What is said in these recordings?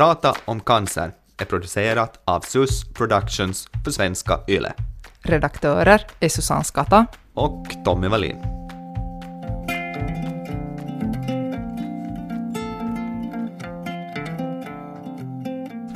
Prata om cancer är producerat av SUS Productions för svenska YLE. Redaktörer är Susanne Skatta och Tommy Wallin.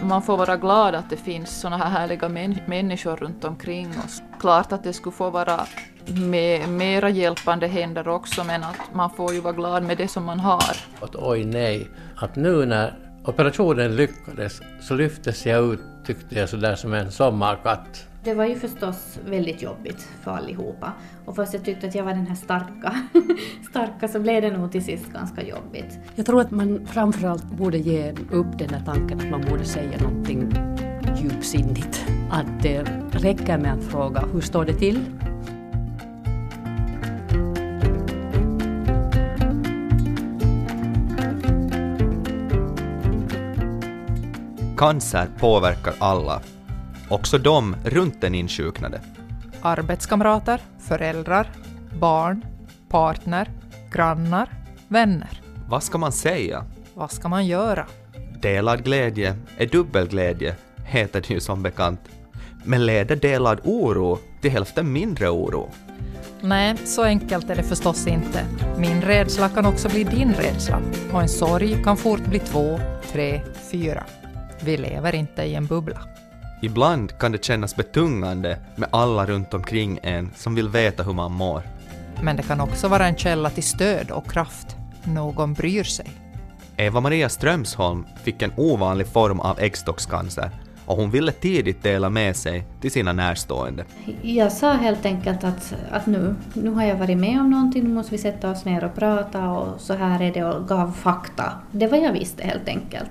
Man får vara glad att det finns såna här härliga män människor runt omkring oss. Klart att det skulle få vara med mera hjälpande händer också, men att man får ju vara glad med det som man har. Att oj nej, att nu när operationen lyckades så lyftes jag ut, tyckte jag, sådär som en sommarkatt. Det var ju förstås väldigt jobbigt för allihopa. Och fast jag tyckte att jag var den här starka, starka så blev det nog till sist ganska jobbigt. Jag tror att man framförallt borde ge upp den här tanken att man borde säga någonting djupsinnigt. Att det räcker med att fråga hur står det till? Cancer påverkar alla, också de runt den insjuknade. Arbetskamrater, föräldrar, barn, partner, grannar, vänner. Vad ska man säga? Vad ska man göra? Delad glädje är dubbelglädje, heter det ju som bekant. Men leder delad oro till hälften mindre oro? Nej, så enkelt är det förstås inte. Min rädsla kan också bli din rädsla och en sorg kan fort bli två, tre, fyra. Vi lever inte i en bubbla. Ibland kan det kännas betungande med alla runt omkring en som vill veta hur man mår. Men det kan också vara en källa till stöd och kraft. Någon bryr sig. Eva-Maria Strömsholm fick en ovanlig form av äggstockscancer och hon ville tidigt dela med sig till sina närstående. Jag sa helt enkelt att, att nu, nu har jag varit med om någonting, nu måste vi sätta oss ner och prata och så här är det och gav fakta. Det var jag visste helt enkelt.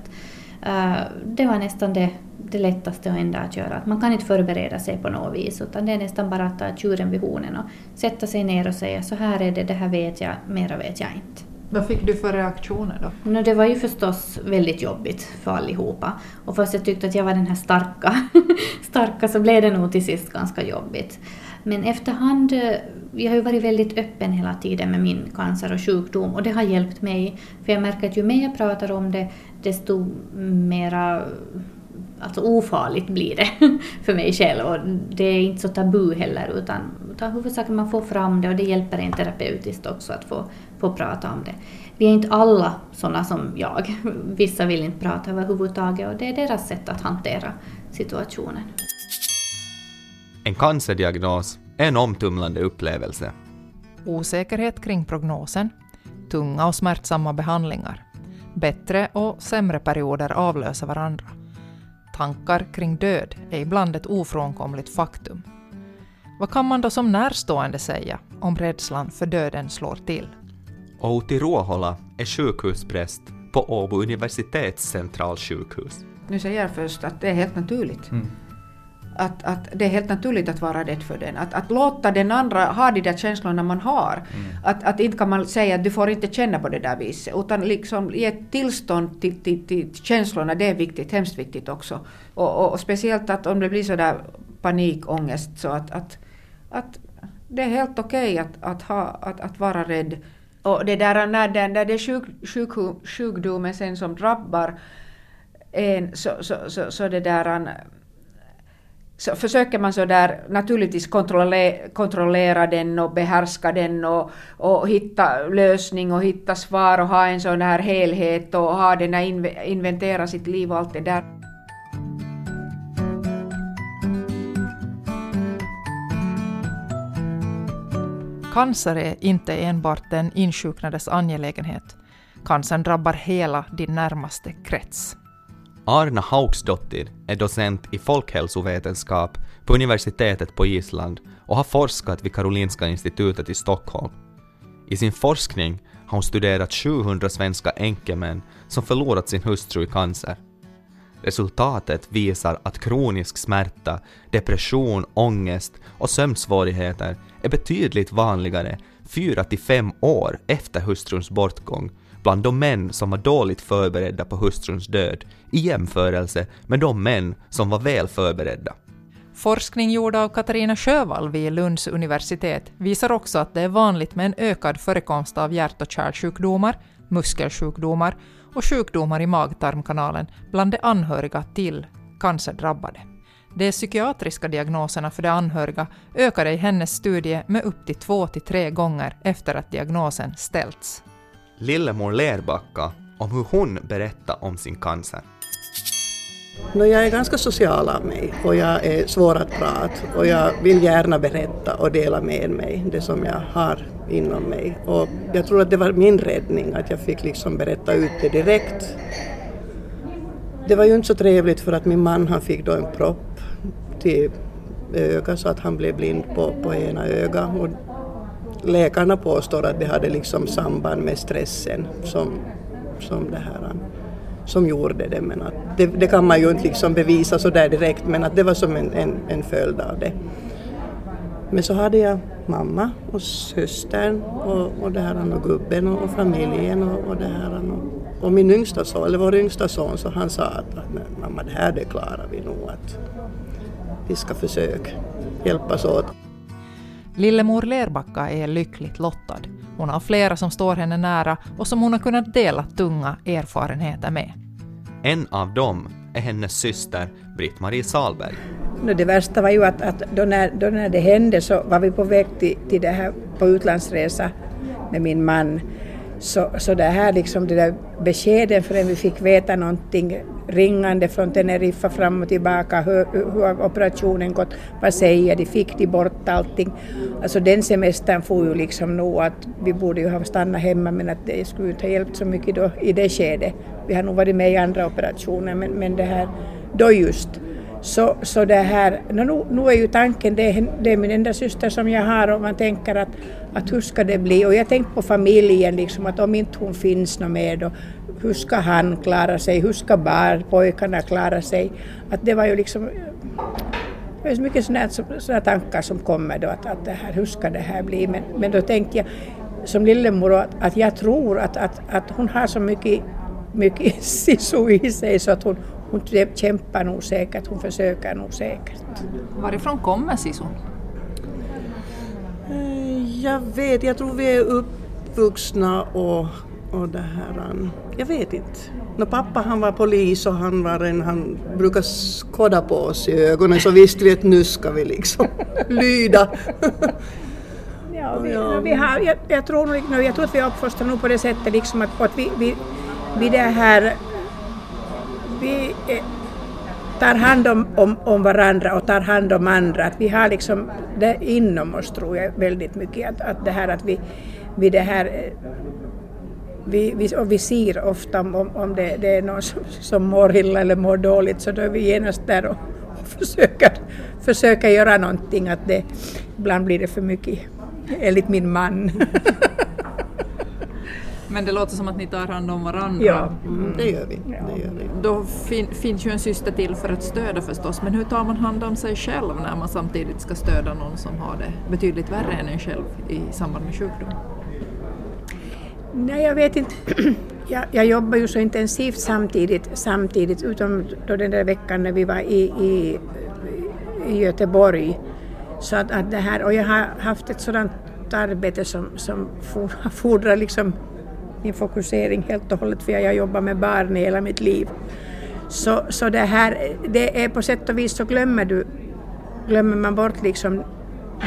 Uh, det var nästan det, det lättaste och enda att göra. Att man kan inte förbereda sig på något vis utan det är nästan bara att ta tjuren vid hornen och sätta sig ner och säga så här är det, det här vet jag, mera vet jag inte. Vad fick du för reaktioner då? No, det var ju förstås väldigt jobbigt för allihopa. Och fast jag tyckte att jag var den här starka, starka så blev det nog till sist ganska jobbigt. Men efterhand, eh, jag har ju varit väldigt öppen hela tiden med min cancer och sjukdom och det har hjälpt mig. För jag märker att ju mer jag pratar om det, desto mera alltså ofarligt blir det för mig själv. Och det är inte så tabu heller utan, utan huvudsaken man får fram det och det hjälper en terapeutiskt också att få, få prata om det. Vi är inte alla sådana som jag. Vissa vill inte prata överhuvudtaget och det är deras sätt att hantera situationen. En cancerdiagnos är en omtumlande upplevelse. Osäkerhet kring prognosen, tunga och smärtsamma behandlingar. Bättre och sämre perioder avlöser varandra. Tankar kring död är ibland ett ofrånkomligt faktum. Vad kan man då som närstående säga om rädslan för döden slår till? Outi Ruohola är sjukhuspräst på Åbo universitets centralsjukhus. Nu säger jag först att det är helt naturligt. Mm. Att, att det är helt naturligt att vara rädd för den. Att, att låta den andra ha de där känslorna man har. Mm. Att, att inte kan man säga att du får inte känna på det där viset. Utan liksom ge ett tillstånd till, till, till känslorna, det är viktigt, hemskt viktigt också. Och, och, och speciellt att om det blir sådär panikångest så att, att, att det är helt okej okay att, att, ha, att, att vara rädd. Och det där när, det, när det är sjuk, sjuk, sjukdomen sen som drabbar en så, så, så, så det där så försöker man så där naturligtvis kontrollera, kontrollera den och behärska den och, och hitta lösning och hitta svar och ha en sån här helhet och ha den här inventera sitt liv och allt det där. Cancer är inte enbart den insjuknades angelägenhet. Cancern drabbar hela din närmaste krets. Arna Hauksdottir är docent i folkhälsovetenskap på universitetet på Island och har forskat vid Karolinska institutet i Stockholm. I sin forskning har hon studerat 700 svenska änkemän som förlorat sin hustru i cancer. Resultatet visar att kronisk smärta, depression, ångest och sömnsvårigheter är betydligt vanligare 4-5 år efter hustruns bortgång bland de män som var dåligt förberedda på hustruns död i jämförelse med de män som var väl förberedda. Forskning gjord av Katarina Sjövall vid Lunds universitet visar också att det är vanligt med en ökad förekomst av hjärt och kärlsjukdomar, muskelsjukdomar och sjukdomar i mag-tarmkanalen bland de anhöriga till cancerdrabbade. De psykiatriska diagnoserna för de anhöriga ökade i hennes studie med upp till två till tre gånger efter att diagnosen ställts. Lillemor Lerbacka om hur hon berättade om sin cancer. No, jag är ganska social av mig och jag är svår att prata och jag vill gärna berätta och dela med mig det som jag har inom mig. Och jag tror att det var min räddning att jag fick liksom berätta ut det direkt. Det var ju inte så trevligt för att min man han fick då en propp till ögat så att han blev blind på, på ena ögat. Och läkarna påstår att det hade liksom samband med stressen som, som det här um, som gjorde det. Men att det, det, kan man ju inte liksom bevisa så där direkt men att det var som en, en, en följd av det. Men så hade jag mamma och systern och, och, det här, um, och gubben och, och familjen och, och det här. Um, och, och min yngsta son, eller vår yngsta son, så han sa att, att mamma det här det klarar vi nog att vi ska försöka hjälpas åt. Lillemor Lerbacka är lyckligt lottad. Hon har flera som står henne nära och som hon har kunnat dela tunga erfarenheter med. En av dem är hennes syster Britt-Marie Salberg. Det värsta var ju att, att då, när, då när det hände så var vi på väg till, till det här på utlandsresa med min man så, så det här liksom det där beskeden förrän vi fick veta någonting ringande från Teneriffa fram och tillbaka, hur, hur har operationen gått, vad säger de, fick de bort allting? Alltså den semestern får ju liksom nog att vi borde ju ha stannat hemma men att det skulle inte ha hjälpt så mycket då i det skedet. Vi har nog varit med i andra operationer men, men det här då just så, så det här, nu, nu är ju tanken, det är, det är min enda syster som jag har och man tänker att, att hur ska det bli? Och jag tänker på familjen, liksom, att om inte hon finns något mer då, hur ska han klara sig? Hur ska barn, pojkarna klara sig? Att det var ju liksom det är så mycket sådana tankar som kommer då, att, att det här, hur ska det här bli? Men, men då tänkte jag som lillemor att, att jag tror att, att, att hon har så mycket, mycket sisu i sig så att hon, hon kämpar nog säkert, hon försöker nog säkert. Varifrån kommer Sisun? Eh, jag vet, jag tror vi är uppvuxna och, och det här, jag vet inte. När pappa han var polis och han var en, han brukade skåda på oss i ögonen så visste vi att nu ska vi liksom lyda. ja, vi, ja. Vi har, jag, jag, tror, jag tror att vi är uppfostrade på det sättet liksom att, att vi, vi, vi det här vi tar hand om, om, om, varandra och tar hand om andra. Att vi har liksom det inom oss tror jag väldigt mycket. Att, att det här att vi, vi det här vi, vi, och vi ser ofta om, om det, det är någon som, som mår illa eller mår dåligt så då är vi genast där och, och försöker, försöker göra någonting. Att det, ibland blir det för mycket, enligt min man. Men det låter som att ni tar hand om varandra. Ja, mm, det, gör vi. det gör vi. Då fin, finns ju en syster till för att stödja förstås, men hur tar man hand om sig själv när man samtidigt ska stödja någon som har det betydligt värre än en själv i samband med sjukdom? Nej, jag vet inte. Jag, jag jobbar ju så intensivt samtidigt, samtidigt utom då den där veckan när vi var i, i, i Göteborg. Så att, att det här, och jag har haft ett sådant arbete som, som fordrar liksom min fokusering helt och hållet för jag har jobbat med barn i hela mitt liv. Så, så det här, det är på sätt och vis så glömmer du, glömmer man bort liksom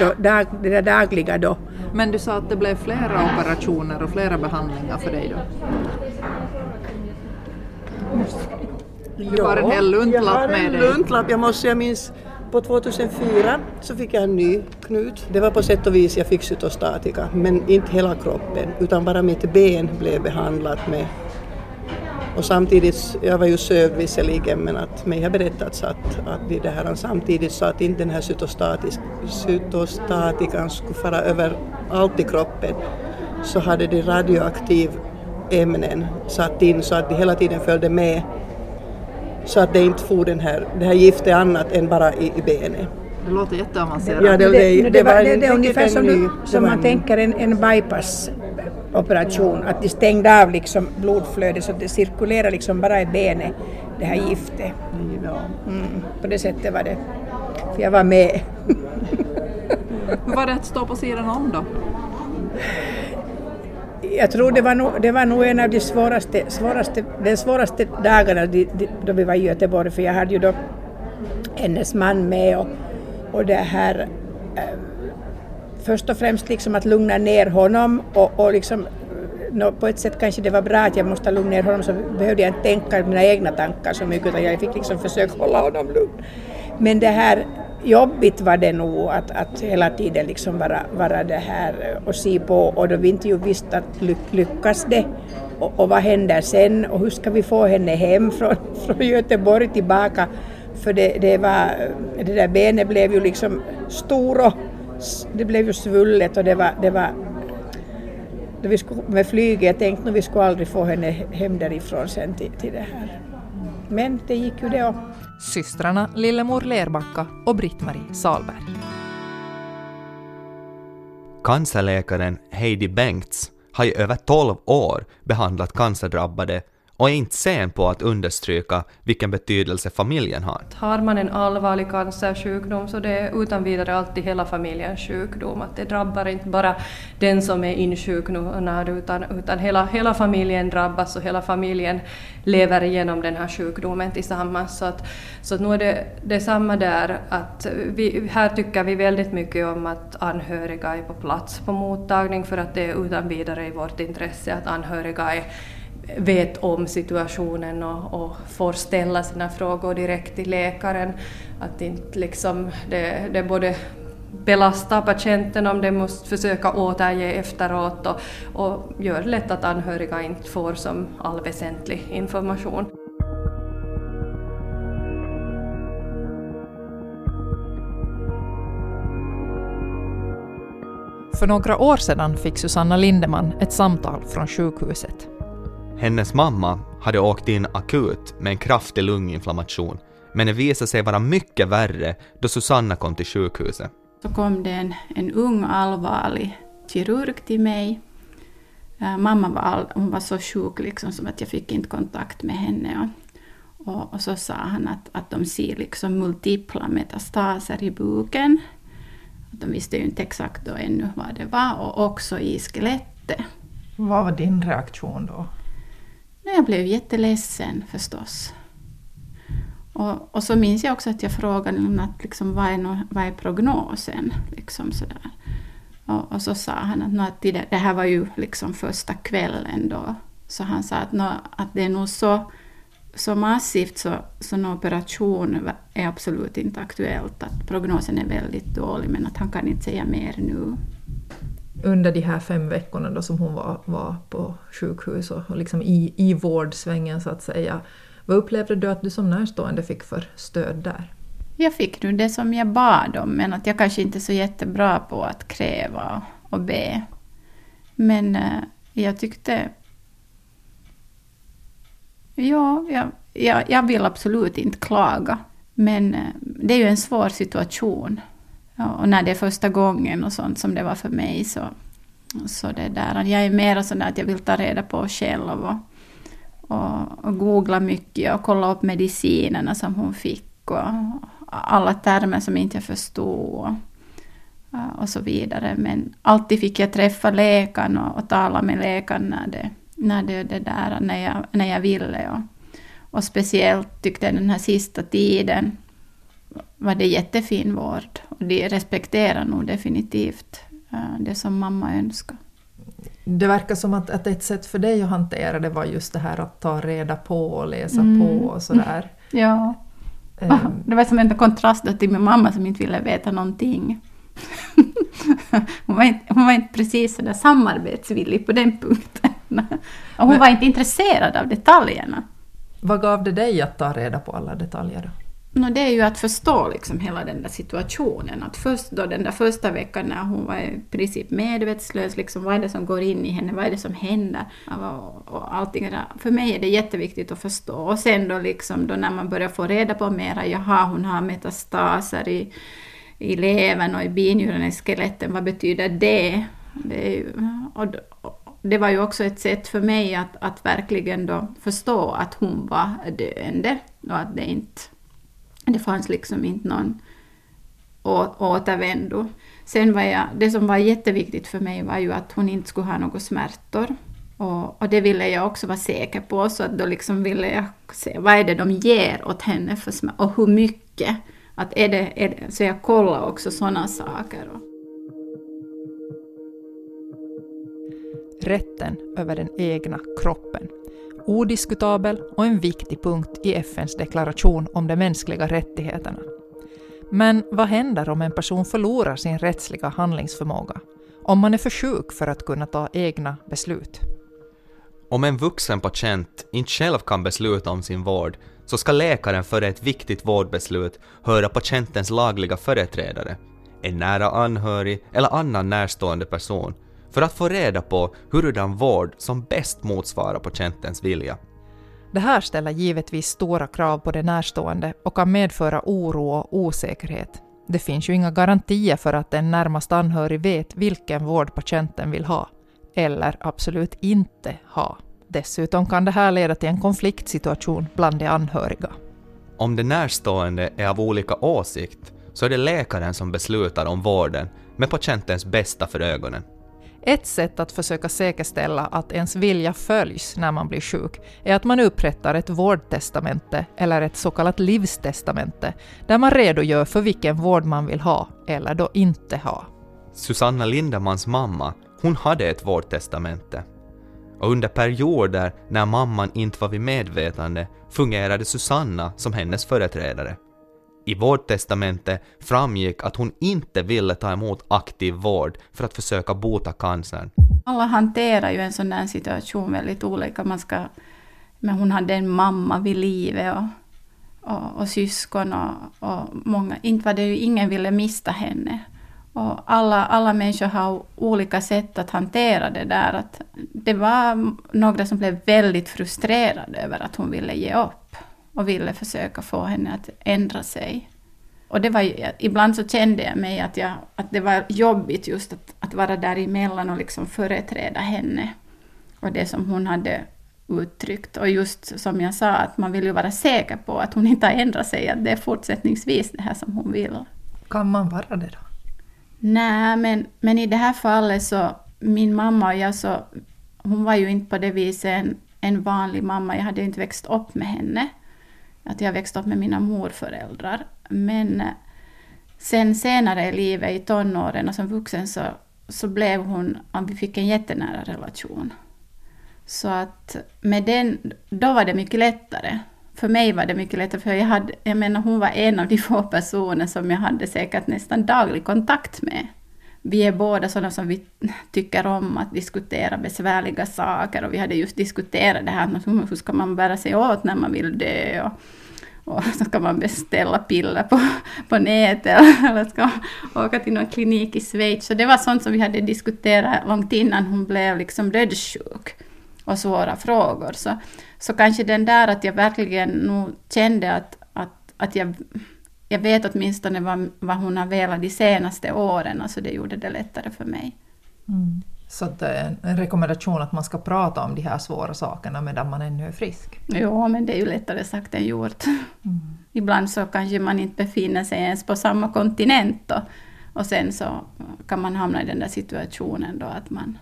då, dag, det där dagliga då. Men du sa att det blev flera operationer och flera behandlingar för dig då? Du har en hel luntlapp med dig. Jag har en luntlapp, jag måste, jag minns på 2004 så fick jag en ny knut. Det var på sätt och vis jag fick cytostatika, men inte hela kroppen, utan bara mitt ben blev behandlat med och samtidigt, jag var ju sövd visserligen, men att mig har berättats att, att de det här samtidigt så att inte den här cytostatikan skulle fara över allt i kroppen så hade de radioaktiv ämnen satt in så att de hela tiden följde med så att det inte får den här, det här giftet annat än bara i, i benet. Det låter jätteavancerat. Ja, det, det, det, det, var, det, det är ungefär som, du, som man tänker en, en bypassoperation, att de stängde av liksom blodflödet så det cirkulerar liksom bara i benet, det här giftet. Mm, på det sättet var det. För jag var med. Hur var det att stå på sidan om då? jag tror det var nog, det var nog en av de svåraste, svåraste, de svåraste dagarna då vi var i Göteborg för jag hade ju då hennes man med och, och det här äh, först och främst liksom att lugna ner honom och, och liksom eh, no, på ett sätt kanske det var bra att jag måste lugna ner honom så behövde jag inte tänka mina egna tankar så mycket utan jag fick liksom försöka hålla honom lugn. Men det här jobbigt var det nog att, att hela tiden liksom vara, vara det här eh, och se på och då vi inte ju visste att lyckas det? Och, och vad händer sen? Och hur ska vi få henne hem från, från Göteborg tillbaka? För det, det var, eh, det där benet blev ju liksom stor och det blev ju svullet och det var, det var då vi skulle, med flyget, jag tänkte att vi skulle aldrig få henne hem därifrån sen till, till det här. Men det gick ju det också. Systrarna Lillemor Lerbacka och Britt-Marie Salberg. Cancerläkaren Heidi Bengts har i över 12 år behandlat cancerdrabbade och är inte sen på att understryka vilken betydelse familjen har. Har man en allvarlig cancersjukdom så det är utan vidare alltid hela familjens sjukdom. Att det drabbar inte bara den som är insjuknad utan, utan hela, hela familjen drabbas och hela familjen lever igenom den här sjukdomen tillsammans. Så, att, så att nu är det, det är samma där, att vi, här tycker vi väldigt mycket om att anhöriga är på plats på mottagning för att det är utan vidare i vårt intresse att anhöriga är vet om situationen och, och, får ställa sina frågor direkt till läkaren. Att inte liksom det, det både belastar patienten om de måste försöka återge efteråt och, och gör lätt att anhöriga inte får som all väsentlig information. För några år sedan fick Susanna Lindeman ett samtal från sjukhuset. Hennes mamma hade åkt in akut med en kraftig lunginflammation, men det visade sig vara mycket värre då Susanna kom till sjukhuset. Så kom det en, en ung allvarlig kirurg till mig. Äh, mamma var, all, hon var så sjuk liksom som att jag fick inte kontakt med henne. Och, och, och så sa han att, att de ser liksom multipla metastaser i buken. De visste ju inte exakt då ännu vad det var och också i skelettet. Vad var din reaktion då? Jag blev jätteledsen förstås. Och, och så minns jag också att jag frågade honom att liksom, vad, är vad är prognosen? Liksom sådär. Och, och, så sa han att, att det, det här var ju liksom första kvällen då. Så han sa att, no, att det är nog så, så massivt så, så en operation är absolut inte aktuellt. Att prognosen är väldigt dålig men att han kan inte säga mer nu under de här fem veckorna då som hon var, var på sjukhus och, och liksom i, i vårdsvängen så att säga. Vad upplevde du att du som närstående fick för stöd där? Jag fick nu det som jag bad om, men att jag kanske inte är så jättebra på att kräva och be. Men eh, jag tyckte... Ja, jag, jag, jag vill absolut inte klaga. Men eh, det är ju en svår situation. Och när det är första gången och sånt som det var för mig så, så det där. Jag är mer sån att jag vill ta reda på själv och, och, och googla mycket och kolla upp medicinerna som hon fick och alla termer som inte jag förstod och, och så vidare. Men alltid fick jag träffa läkaren och, och tala med läkaren när det, när det, det där, när jag, när jag ville. Och, och speciellt tyckte jag den här sista tiden var det jättefin vård. Och de respekterar nog definitivt eh, det som mamma önskar. Det verkar som att, att ett sätt för dig att hantera det var just det här att ta reda på och läsa mm. på och sådär. Ja. Um. Det var som en kontrast till min mamma som inte ville veta någonting. hon, var inte, hon var inte precis sådär samarbetsvillig på den punkten. Och hon Men, var inte intresserad av detaljerna. Vad gav det dig att ta reda på alla detaljer? No, det är ju att förstå liksom hela den där situationen. Att först då den där första veckan när hon var i princip medvetslös, liksom, vad är det som går in i henne, vad är det som händer? Och, och allting där. För mig är det jätteviktigt att förstå. Och sen då, liksom, då när man börjar få reda på mera, jaha, hon har metastaser i, i levern och i binjuren, i skeletten, vad betyder det? Det, ju, och, och, det var ju också ett sätt för mig att, att verkligen då förstå att hon var döende och att det inte det fanns liksom inte någon å- återvändo. Sen var jag, det som var jätteviktigt för mig var ju att hon inte skulle ha några smärtor. Och, och det ville jag också vara säker på, så att då liksom ville jag se vad är det de ger åt henne för smärtor och hur mycket. Att är det, är det, så jag kollade också sådana saker. Rätten över den egna kroppen. Odiskutabel och en viktig punkt i FNs deklaration om de mänskliga rättigheterna. Men vad händer om en person förlorar sin rättsliga handlingsförmåga? Om man är för sjuk för att kunna ta egna beslut? Om en vuxen patient inte själv kan besluta om sin vård så ska läkaren före ett viktigt vårdbeslut höra patientens lagliga företrädare, en nära anhörig eller annan närstående person, för att få reda på hurudan vård som bäst motsvarar patientens vilja. Det här ställer givetvis stora krav på de närstående och kan medföra oro och osäkerhet. Det finns ju inga garantier för att en närmast anhörig vet vilken vård patienten vill ha, eller absolut inte ha. Dessutom kan det här leda till en konfliktsituation bland de anhöriga. Om de närstående är av olika åsikt så är det läkaren som beslutar om vården med patientens bästa för ögonen. Ett sätt att försöka säkerställa att ens vilja följs när man blir sjuk är att man upprättar ett vårdtestamente eller ett så kallat livstestamente där man redogör för vilken vård man vill ha eller då inte ha. Susanna Lindemans mamma, hon hade ett vårdtestamente. Och under perioder när mamman inte var vid medvetande fungerade Susanna som hennes företrädare. I vårdtestamentet framgick att hon inte ville ta emot aktiv vård för att försöka bota cancern. Alla hanterar ju en sån här situation väldigt olika. Man ska, men hon hade en mamma vid livet och, och, och syskon och, och många. Inte var det ju, ingen ville mista henne. Och alla, alla människor har olika sätt att hantera det där. Att det var några som blev väldigt frustrerade över att hon ville ge upp och ville försöka få henne att ändra sig. Och det var, ibland så kände jag mig att, jag, att det var jobbigt just att, att vara däremellan och liksom företräda henne och det som hon hade uttryckt. Och just som jag sa, att man vill ju vara säker på att hon inte har ändrat sig, att det är fortsättningsvis det här som hon vill. Kan man vara det då? Nej, men, men i det här fallet så, min mamma och jag så, hon var ju inte på det viset en, en vanlig mamma, jag hade ju inte växt upp med henne. Att jag växte upp med mina morföräldrar. Men eh, sen senare i livet, i tonåren och som vuxen, så, så blev hon, vi fick en jättenära relation. Så att med den, då var det mycket lättare. För mig var det mycket lättare, för jag, hade, jag menar hon var en av de få personer som jag hade säkert nästan daglig kontakt med. Vi är båda sådana som vi tycker om att diskutera besvärliga saker och vi hade just diskuterat det här, med hur ska man bära sig åt när man vill dö och, och så ska man beställa piller på, på nätet eller ska åka till någon klinik i Schweiz. Så det var sånt som vi hade diskuterat långt innan hon blev liksom dödssjuk och svåra frågor. Så, så kanske den där att jag verkligen nog kände att, att, att jag, jag vet åtminstone vad, vad hon har velat de senaste åren, alltså det gjorde det lättare för mig. Mm. Så det är en rekommendation att man ska prata om de här svåra sakerna medan man ännu är frisk? Ja, men det är ju lättare sagt än gjort. Mm. Ibland så kanske man inte befinner sig ens på samma kontinent då, och sen så kan man hamna i den där situationen då att man,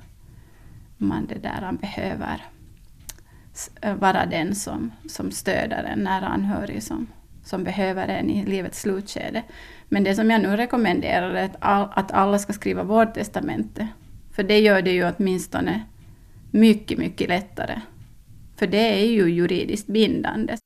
man det där behöver vara den som, som stöder en nära anhörig som, som behöver en i livets slutskede. Men det som jag nu rekommenderar är att, all, att alla ska skriva vårdtestamente. För det gör det ju åtminstone mycket, mycket lättare. För det är ju juridiskt bindande.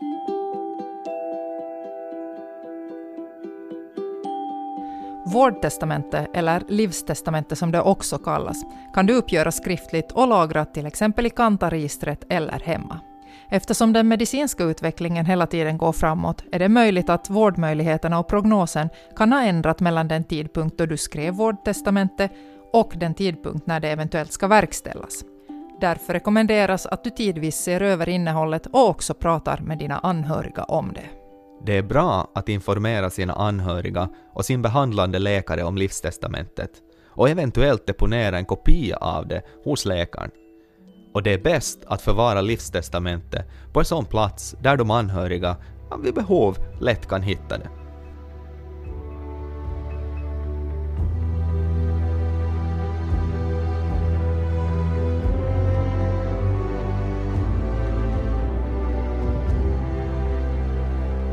Vårdtestamente, eller livstestamente som det också kallas, kan du uppgöra skriftligt och lagra till exempel i Kantaregistret eller hemma. Eftersom den medicinska utvecklingen hela tiden går framåt är det möjligt att vårdmöjligheterna och prognosen kan ha ändrat mellan den tidpunkt då du skrev vårdtestamentet och den tidpunkt när det eventuellt ska verkställas. Därför rekommenderas att du tidvis ser över innehållet och också pratar med dina anhöriga om det. Det är bra att informera sina anhöriga och sin behandlande läkare om livstestamentet och eventuellt deponera en kopia av det hos läkaren och det är bäst att förvara livstestamentet på en sån plats där de anhöriga vid behov lätt kan hitta det.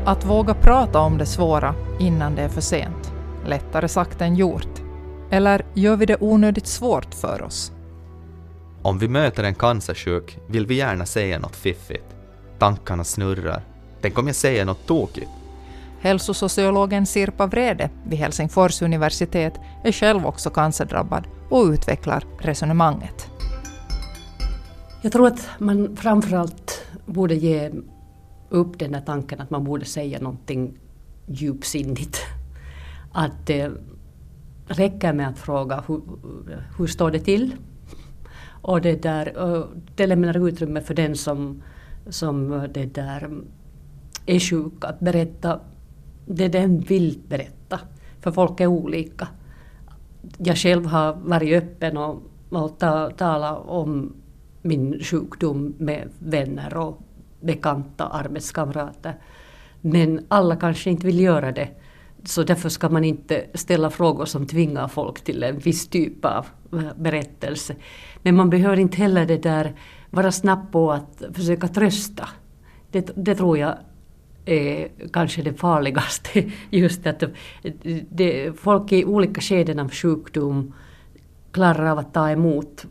Att våga prata om det svåra innan det är för sent. Lättare sagt än gjort. Eller gör vi det onödigt svårt för oss? Om vi möter en cancersjuk vill vi gärna säga något fiffigt. Tankarna snurrar. Tänk om jag säger något tokigt? Hälsosociologen Sirpa Vrede vid Helsingfors universitet är själv också cancerdrabbad och utvecklar resonemanget. Jag tror att man framförallt borde ge upp den där tanken att man borde säga någonting djupsinnigt. Att det räcker med att fråga hur, hur står det till? Och det, där, det lämnar utrymme för den som, som det där är sjuk att berätta det den vill berätta. För folk är olika. Jag själv har varit öppen och, och ta, talat om min sjukdom med vänner och bekanta arbetskamrater. Men alla kanske inte vill göra det. Så därför ska man inte ställa frågor som tvingar folk till en viss typ av eh, berättelse. Men man behöver inte heller det där vara snabb på att försöka trösta. Det, det tror jag är kanske det farligaste. Just att det, folk i olika skeden av sjukdom klarar av att ta emot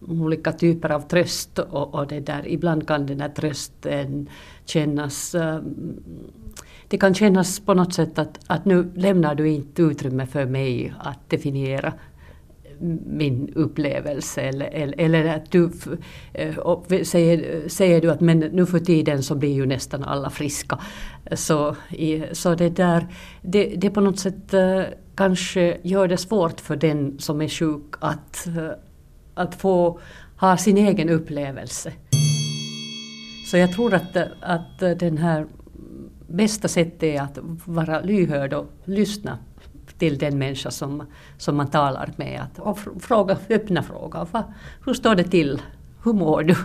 olika typer av tröst och, och det där, ibland kan den här trösten kännas um, det kan kännas på något sätt att, att nu lämnar du inte utrymme för mig att definiera min upplevelse eller, eller, eller att du eh, säger, säger du att men nu för tiden så blir ju nästan alla friska. Så, så det där, det, det på något sätt eh, kanske gör det svårt för den som är sjuk att, eh, att få ha sin egen upplevelse. Så jag tror att, att den här bästa sättet är att vara lyhörd och lyssna till den människa som, som man talar med. Att, och fråga, öppna frågor. Hur står det till? Hur mår du?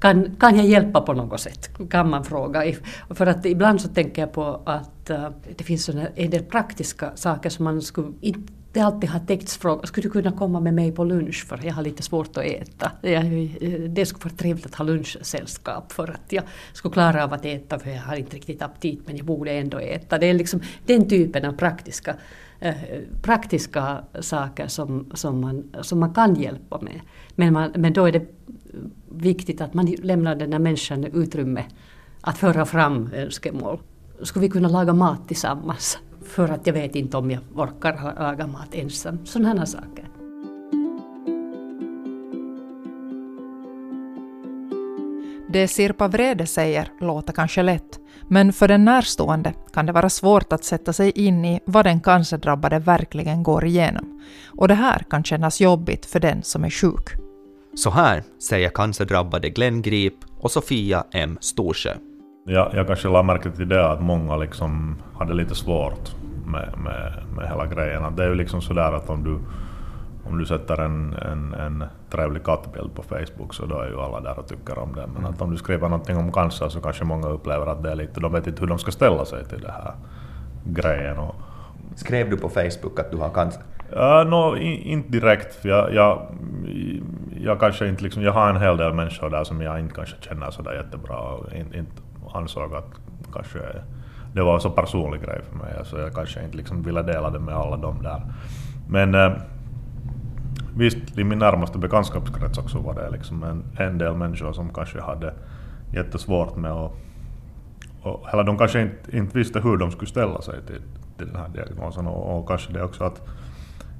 Kan, kan jag hjälpa på något sätt? Kan man fråga. För att ibland så tänker jag på att eh, det finns en del praktiska saker som man skulle inte det alltid har täckts fråga, skulle du kunna komma med mig på lunch för jag har lite svårt att äta. Jag, det skulle vara trevligt att ha lunchsällskap för att jag skulle klara av att äta för jag har inte riktigt aptit men jag borde ändå äta. Det är liksom den typen av praktiska, eh, praktiska saker som, som, man, som man kan hjälpa med. Men, man, men då är det viktigt att man lämnar den här människan utrymme att föra fram önskemål. Skulle vi kunna laga mat tillsammans? För att jag vet inte om jag orkar laga mat ensam. Sådana saker. Det Sirpa Vrede säger låter kanske lätt, men för den närstående kan det vara svårt att sätta sig in i vad den cancerdrabbade verkligen går igenom. Och det här kan kännas jobbigt för den som är sjuk. Så här säger cancerdrabbade Glenn Grip och Sofia M. Storsjö. Jag, jag kanske la märke till det att många liksom hade lite svårt med, med, med hela grejen. det är ju liksom sådär att om du, om du sätter en, en, en trevlig kattbild på Facebook så då är ju alla där och tycker om det. Men att om du skriver någonting om cancer så kanske många upplever att det är lite, de vet inte hur de ska ställa sig till det här grejen. Och, Skrev du på Facebook att du har cancer? Uh, no, inte direkt. För jag, jag, jag, kanske inte liksom, jag har en hel del människor där som jag inte kanske känner sådär jättebra inte, inte ansåg att kanske det var en så personlig grej för mig, så alltså jag kanske inte liksom ville dela det med alla dem där. Men eh, visst, i min närmaste bekantskapskrets också var det liksom en, en del människor som kanske hade jättesvårt med att och, eller de kanske inte, inte visste hur de skulle ställa sig till, till den här diagnosen och, och kanske det också att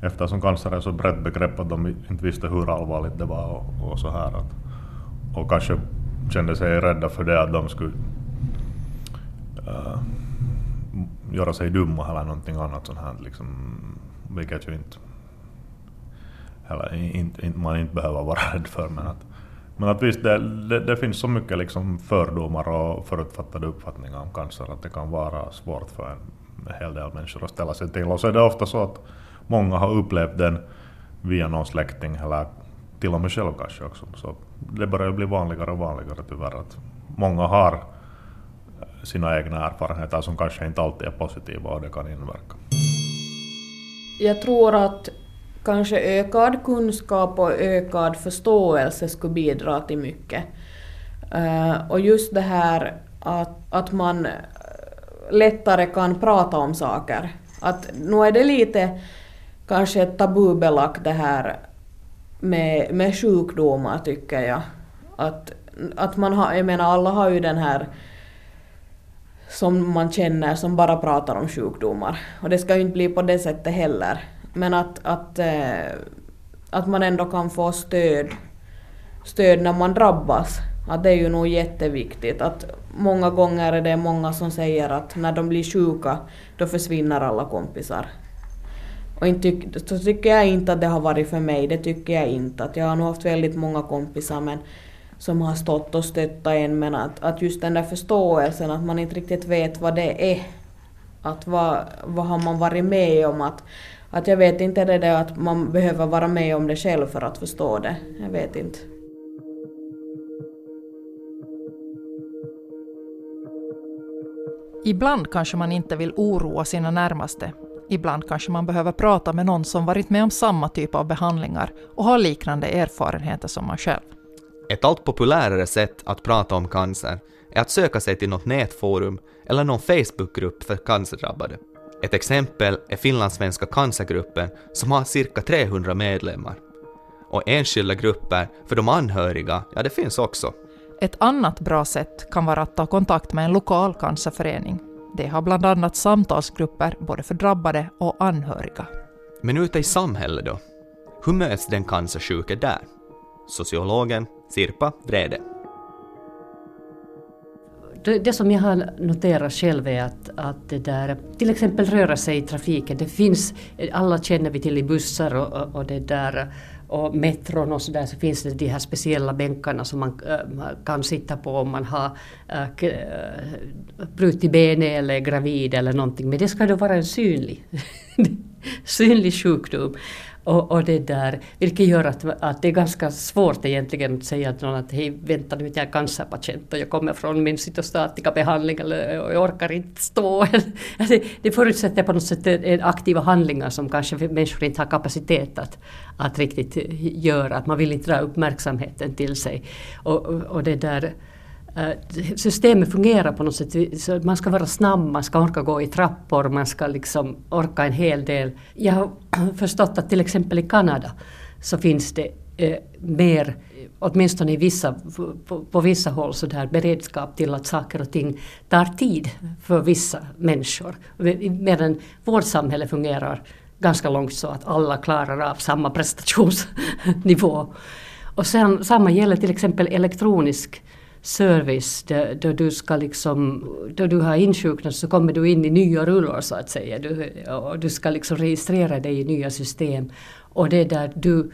eftersom cancer är så brett begrepp att de inte visste hur allvarligt det var och, och så här. Att, och kanske kände sig rädda för det att de skulle uh, göra sig dumma eller någonting annat sånt här. Liksom, vilket ju inte, eller, inte, inte, man inte behöver vara rädd för. Men att, men att visst, det, det, det, finns så mycket liksom fördomar och förutfattade uppfattningar om cancer att det kan vara svårt för en, en hel del människor att ställa sig till. Och så är det ofta så att många har upplevt den via någon släkting eller till och med själv kanske också. Så det börjar bli vanligare och vanligare tyvärr att många har eh, sina egna erfarenheter som kanske inte alltid är positiva och det kan inverka. Jag tror att kanske ökad kunskap och ökad förståelse skulle bidra till mycket. Eh, och just det här att, att man eh, lättare kan prata om saker. Att nu är det lite kanske tabubelagt det här med, med sjukdomar tycker jag. Att, att man har, jag menar alla har ju den här som man känner som bara pratar om sjukdomar. Och det ska ju inte bli på det sättet heller. Men att, att, eh, att man ändå kan få stöd, stöd när man drabbas. Att det är ju nog jätteviktigt. Att många gånger är det många som säger att när de blir sjuka då försvinner alla kompisar. Och inte så tycker jag inte att det har varit för mig, det tycker jag inte. Att jag har nog haft väldigt många kompisar men som har stått och stöttat en men att, att just den där förståelsen att man inte riktigt vet vad det är. Att vad, vad har man varit med om? Att, att jag vet inte det där att man behöver vara med om det själv för att förstå det. Jag vet inte. Ibland kanske man inte vill oroa sina närmaste. Ibland kanske man behöver prata med någon som varit med om samma typ av behandlingar och har liknande erfarenheter som man själv. Ett allt populärare sätt att prata om cancer är att söka sig till något nätforum eller någon Facebookgrupp för cancerdrabbade. Ett exempel är finlandssvenska cancergruppen som har cirka 300 medlemmar. Och enskilda grupper för de anhöriga, ja det finns också. Ett annat bra sätt kan vara att ta kontakt med en lokal cancerförening. De har bland annat samtalsgrupper både för drabbade och anhöriga. Men ute i samhället då? Hur möts den cancersjuke där? Sociologen Sirpa Vrede. Det, det som jag har noterat själv är att, att det där, till exempel röra sig i trafiken. Det finns, alla känner vi till i bussar och, och, och det där och metron och så där så finns det de här speciella bänkarna som man äh, kan sitta på om man har äh, äh, brutit benet eller är gravid eller någonting. Men det ska då vara en synlig, synlig sjukdom. Och, och, det där, vilket gör att, att det är ganska svårt egentligen att säga till någon att hej, vänta nu, jag är cancerpatient och jag kommer från min cytostatikabehandling eller och jag orkar inte stå. alltså, det förutsätter på något sätt aktiva handlingar som kanske människor inte har kapacitet att, att riktigt göra. Att man vill inte dra uppmärksamheten till sig. Och, och, det där Eh, systemet fungerar på något sätt. Så man ska vara snabb, man ska orka gå i trappor, man ska liksom orka en hel del. Jag har förstått att till exempel i Kanada så finns det eh, mer, åtminstone i vissa, på, på vissa håll, så där beredskap till att saker och ting tar tid för vissa människor. Medan vårt samhälle fungerar ganska långt så att alla klarar av samma prestationsnivå. Och sen, samma gäller till exempel elektronisk service då, du ska liksom, då du har insjuknat så kommer du in i nya rullor så att säga. Du, och du ska liksom registrera dig i nya system. Och det är där du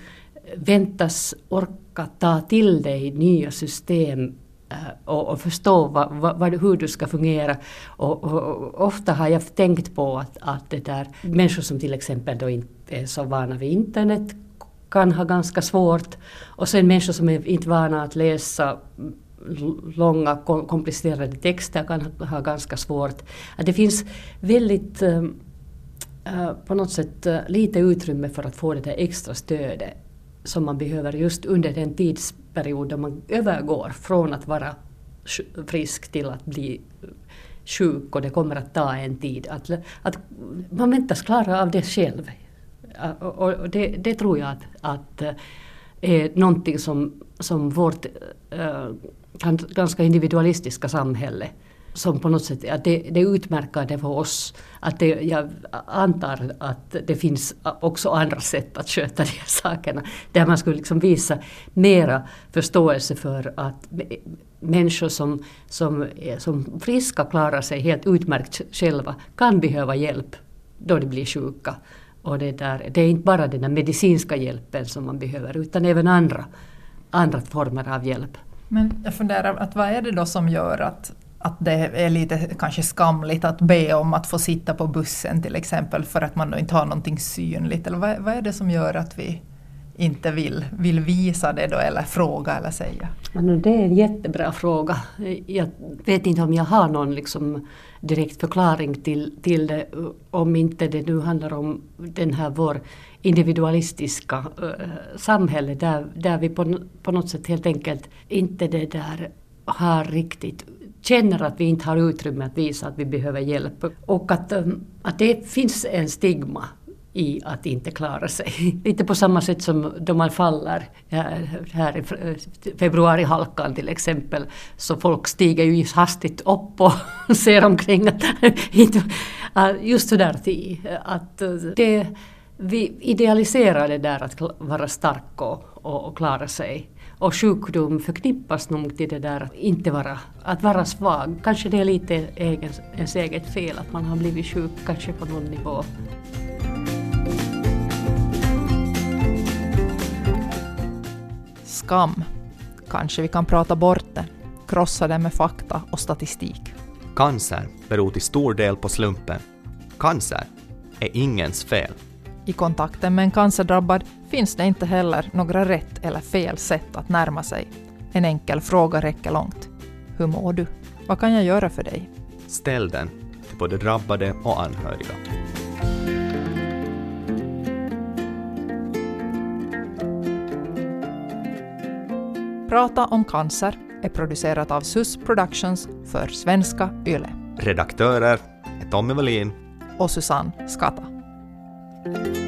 väntas orka ta till dig nya system eh, och, och förstå vad, vad, hur du ska fungera. Och, och, och, ofta har jag tänkt på att, att det där, människor som till exempel då inte är så vana vid internet kan ha ganska svårt. Och sen människor som är inte vana att läsa långa komplicerade texter kan ha ganska svårt. Att det finns väldigt ehm, eh, på något sätt eh, lite utrymme för att få det där extra stödet som man behöver just under den tidsperiod då man övergår från att vara frisk till att bli sjuk och det kommer att ta en tid. Att, att man väntas klara av det själv. Eh, och det, det tror jag att, att är någonting som, som vårt äh, ganska individualistiska samhälle som på något sätt, att det, det är utmärkande för oss. Att det, jag antar att det finns också andra sätt att sköta de här sakerna. Där man skulle liksom visa mera förståelse för att människor som, som, som friska klarar sig helt utmärkt själva kan behöva hjälp då de blir sjuka. Och det, där, det är inte bara den medicinska hjälpen som man behöver utan även andra, andra former av hjälp. Men jag funderar, att vad är det då som gör att, att det är lite kanske skamligt att be om att få sitta på bussen till exempel för att man då inte har någonting synligt? Eller vad, vad är det som gör att vi inte vill, vill visa det då eller fråga eller säga? Det är en jättebra fråga. Jag vet inte om jag har någon liksom direkt förklaring till, till det om inte det nu handlar om den här vår individualistiska eh, samhälle där, där vi på, på något sätt helt enkelt inte det där har riktigt känner att vi inte har utrymme att visa att vi behöver hjälp. Och att, eh, att det finns en stigma i att inte klara sig. Lite på samma sätt som då man faller eh, här i februarihalkan till exempel, så folk stiger ju hastigt upp och ser omkring. Att, ah, just sådär att det, vi idealiserar det där att vara stark och, och, klara sig. Och sjukdom förknippas nog till det där att inte vara, att vara svag. Kanske det är lite egen, ens eget fel att man har blivit sjuk, kanske på någon nivå. Skam. Kanske vi kan prata bort det, krossa det med fakta och statistik. Cancer beror till stor del på slumpen. Cancer är ingens fel. I kontakten med en cancerdrabbad finns det inte heller några rätt eller fel sätt att närma sig. En enkel fråga räcker långt. Hur mår du? Vad kan jag göra för dig? Ställ den till både drabbade och anhöriga. Prata om cancer är producerat av SUS Productions för svenska YLE. Redaktörer är Tommy Wallin och Susanne Skatta. Thank you